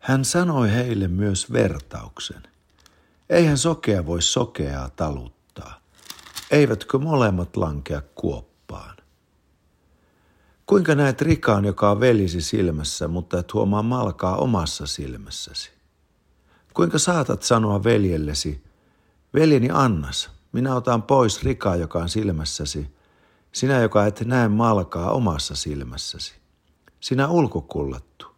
Hän sanoi heille myös vertauksen. Eihän sokea voi sokeaa taluttaa. Eivätkö molemmat lankea kuoppaan? Kuinka näet rikaan, joka on velisi silmässä, mutta et huomaa malkaa omassa silmässäsi? Kuinka saatat sanoa veljellesi, veljeni Annas, minä otan pois rikaa, joka on silmässäsi, sinä, joka et näe malkaa omassa silmässäsi. Sinä ulkokullattu,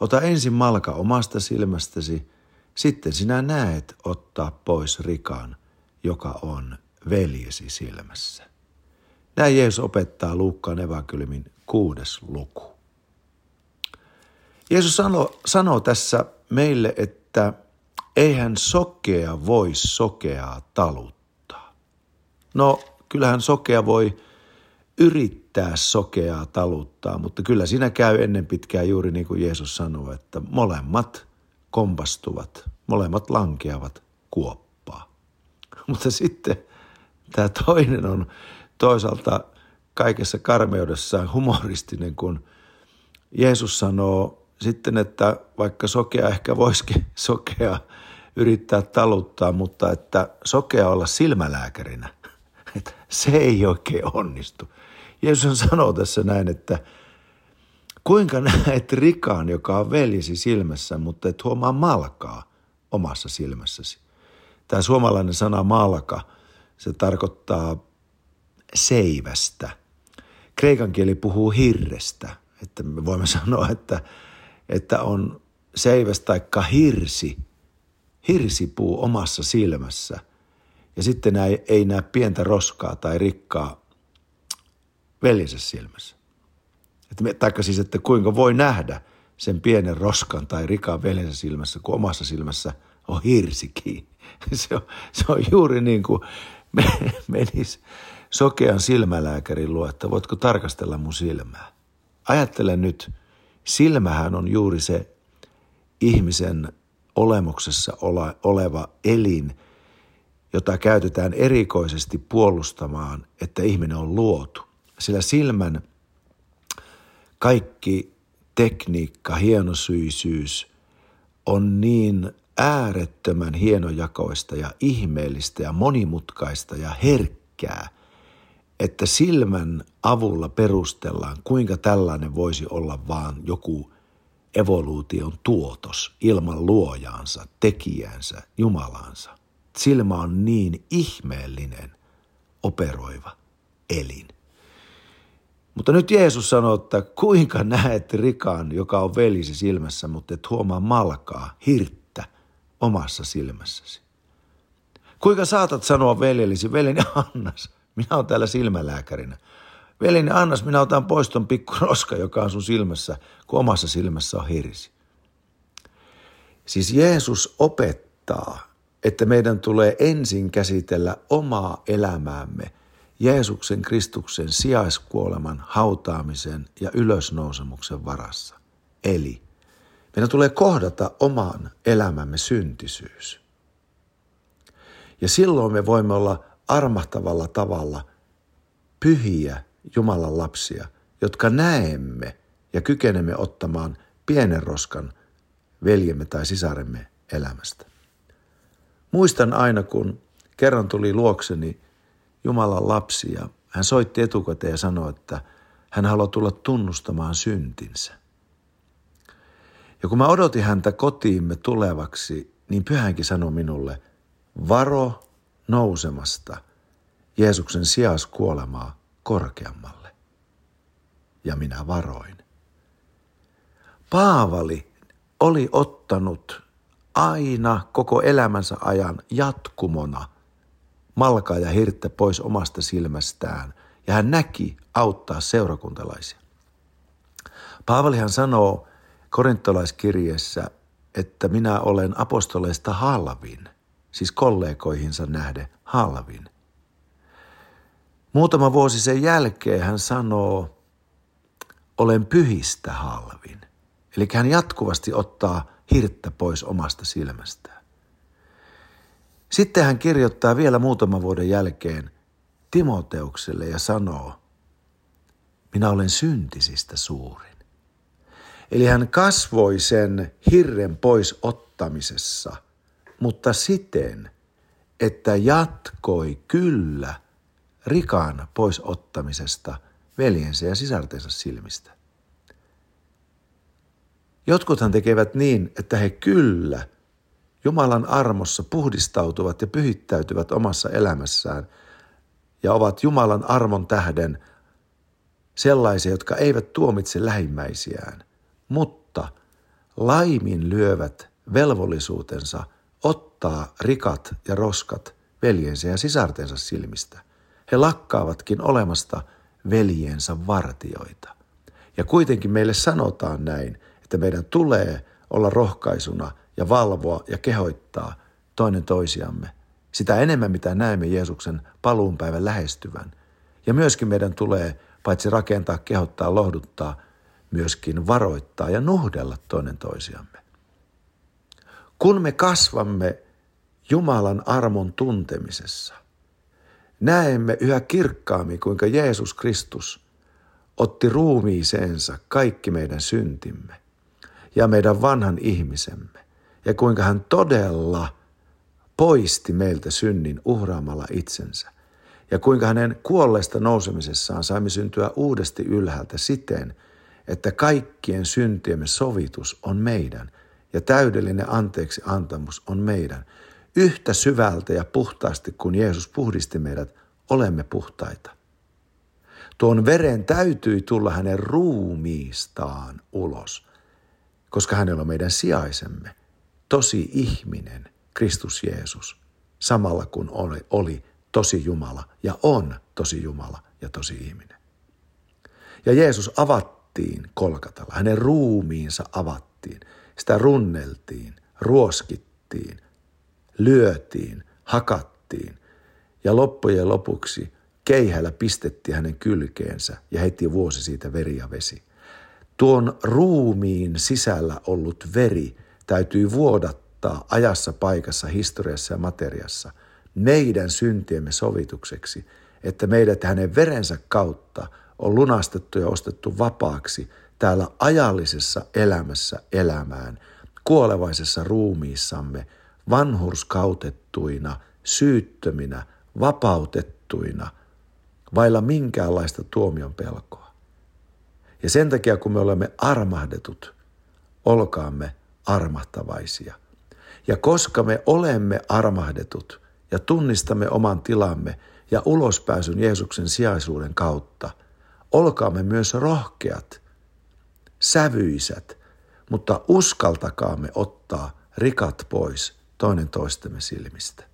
ota ensin malka omasta silmästäsi, sitten sinä näet ottaa pois rikaan, joka on veljesi silmässä. Näin Jeesus opettaa Luukkaan evankeliumin kuudes luku. Jeesus sanoo, sanoo tässä meille, että eihän sokea voi sokeaa taluttaa. No, kyllähän sokea voi yrittää sokeaa taluttaa, mutta kyllä siinä käy ennen pitkää juuri niin kuin Jeesus sanoo, että molemmat kompastuvat, molemmat lankeavat kuoppaa. Mutta sitten tämä toinen on toisaalta kaikessa karmeudessaan humoristinen, kun Jeesus sanoo sitten, että vaikka sokea ehkä voisikin sokea yrittää taluttaa, mutta että sokea olla silmälääkärinä, että se ei oikein onnistu. Jeesus sanoo tässä näin, että kuinka näet rikaan, joka on veljesi silmässä, mutta et huomaa malkaa omassa silmässäsi. Tämä suomalainen sana malka, se tarkoittaa seivästä. Kreikan kieli puhuu hirrestä, että me voimme sanoa, että, että on seiväs taikka hirsi, hirsipuu omassa silmässä. Ja sitten ei, ei näe pientä roskaa tai rikkaa veljensä silmässä. Että, taikka siis, että kuinka voi nähdä sen pienen roskan tai rikan veljensä silmässä, kun omassa silmässä on hirsikin. Se on, se on juuri niin kuin menisi sokean silmälääkärin luo, että voitko tarkastella mun silmää. Ajattele nyt, silmähän on juuri se ihmisen olemuksessa oleva elin, jota käytetään erikoisesti puolustamaan, että ihminen on luotu. Sillä silmän kaikki tekniikka, hienosyisyys on niin äärettömän hienojakoista ja ihmeellistä ja monimutkaista ja herkkää, että silmän avulla perustellaan, kuinka tällainen voisi olla vaan joku evoluution tuotos ilman luojaansa, tekijänsä, Jumalansa. Silmä on niin ihmeellinen, operoiva elin. Mutta nyt Jeesus sanoo, että kuinka näet rikaan, joka on velisi silmässä, mutta et huomaa malkaa, hirttä omassa silmässäsi. Kuinka saatat sanoa veljellisi, veljeni Annas, minä olen täällä silmälääkärinä. Veljeni Annas, minä otan pois ton pikku roska, joka on sun silmässä, kun omassa silmässä on hirsi. Siis Jeesus opettaa, että meidän tulee ensin käsitellä omaa elämäämme – Jeesuksen Kristuksen sijaiskuoleman, hautaamisen ja ylösnousemuksen varassa. Eli meidän tulee kohdata oman elämämme syntisyys. Ja silloin me voimme olla armahtavalla tavalla pyhiä Jumalan lapsia, jotka näemme ja kykenemme ottamaan pienen roskan veljemme tai sisaremme elämästä. Muistan aina, kun kerran tuli luokseni Jumalan lapsi ja hän soitti etukäteen ja sanoi, että hän haluaa tulla tunnustamaan syntinsä. Ja kun mä odotin häntä kotiimme tulevaksi, niin pyhänkin sanoi minulle, varo nousemasta Jeesuksen sijas kuolemaa korkeammalle. Ja minä varoin. Paavali oli ottanut aina koko elämänsä ajan jatkumona – malkaa ja hirttä pois omasta silmästään ja hän näki auttaa seurakuntalaisia. Paavalihan sanoo korintolaiskirjeessä, että minä olen apostoleista halvin, siis kollegoihinsa nähden halvin. Muutama vuosi sen jälkeen hän sanoo, olen pyhistä halvin. Eli hän jatkuvasti ottaa hirttä pois omasta silmästään. Sitten hän kirjoittaa vielä muutaman vuoden jälkeen Timoteukselle ja sanoo, minä olen syntisistä suurin. Eli hän kasvoi sen hirren pois ottamisessa, mutta siten, että jatkoi kyllä rikan pois ottamisesta veljensä ja sisartensa silmistä. Jotkuthan tekevät niin, että he kyllä Jumalan armossa puhdistautuvat ja pyhittäytyvät omassa elämässään ja ovat Jumalan armon tähden sellaisia, jotka eivät tuomitse lähimmäisiään, mutta laimin lyövät velvollisuutensa ottaa rikat ja roskat veljensä ja sisartensa silmistä. He lakkaavatkin olemasta veljensä vartioita. Ja kuitenkin meille sanotaan näin, että meidän tulee olla rohkaisuna ja valvoa ja kehoittaa toinen toisiamme. Sitä enemmän, mitä näemme Jeesuksen paluunpäivän lähestyvän. Ja myöskin meidän tulee paitsi rakentaa, kehottaa, lohduttaa, myöskin varoittaa ja nuhdella toinen toisiamme. Kun me kasvamme Jumalan armon tuntemisessa, näemme yhä kirkkaammin, kuinka Jeesus Kristus otti ruumiiseensa kaikki meidän syntimme ja meidän vanhan ihmisemme, ja kuinka hän todella poisti meiltä synnin uhraamalla itsensä, ja kuinka hänen kuolleesta nousemisessaan saimme syntyä uudesti ylhäältä siten, että kaikkien syntiemme sovitus on meidän ja täydellinen anteeksi antamus on meidän. Yhtä syvältä ja puhtaasti kuin Jeesus puhdisti meidät, olemme puhtaita. Tuon veren täytyi tulla hänen ruumiistaan ulos, koska hänellä on meidän sijaisemme, tosi ihminen, Kristus Jeesus, samalla kun oli, oli tosi Jumala ja on tosi Jumala ja tosi ihminen. Ja Jeesus avattiin kolkatalla, hänen ruumiinsa avattiin, sitä runneltiin, ruoskittiin, lyötiin, hakattiin. Ja loppujen lopuksi keihällä pistettiin hänen kylkeensä ja heti vuosi siitä veri ja vesi. Tuon ruumiin sisällä ollut veri täytyy vuodattaa ajassa, paikassa, historiassa ja materiassa meidän syntiemme sovitukseksi, että meidät hänen verensä kautta on lunastettu ja ostettu vapaaksi täällä ajallisessa elämässä elämään, kuolevaisessa ruumiissamme, vanhurskautettuina, syyttöminä, vapautettuina, vailla minkäänlaista tuomion pelkoa. Ja sen takia, kun me olemme armahdetut, olkaamme armahtavaisia. Ja koska me olemme armahdetut ja tunnistamme oman tilamme ja ulospääsyn Jeesuksen sijaisuuden kautta, olkaamme myös rohkeat, sävyisät, mutta uskaltakaamme ottaa rikat pois toinen toistemme silmistä.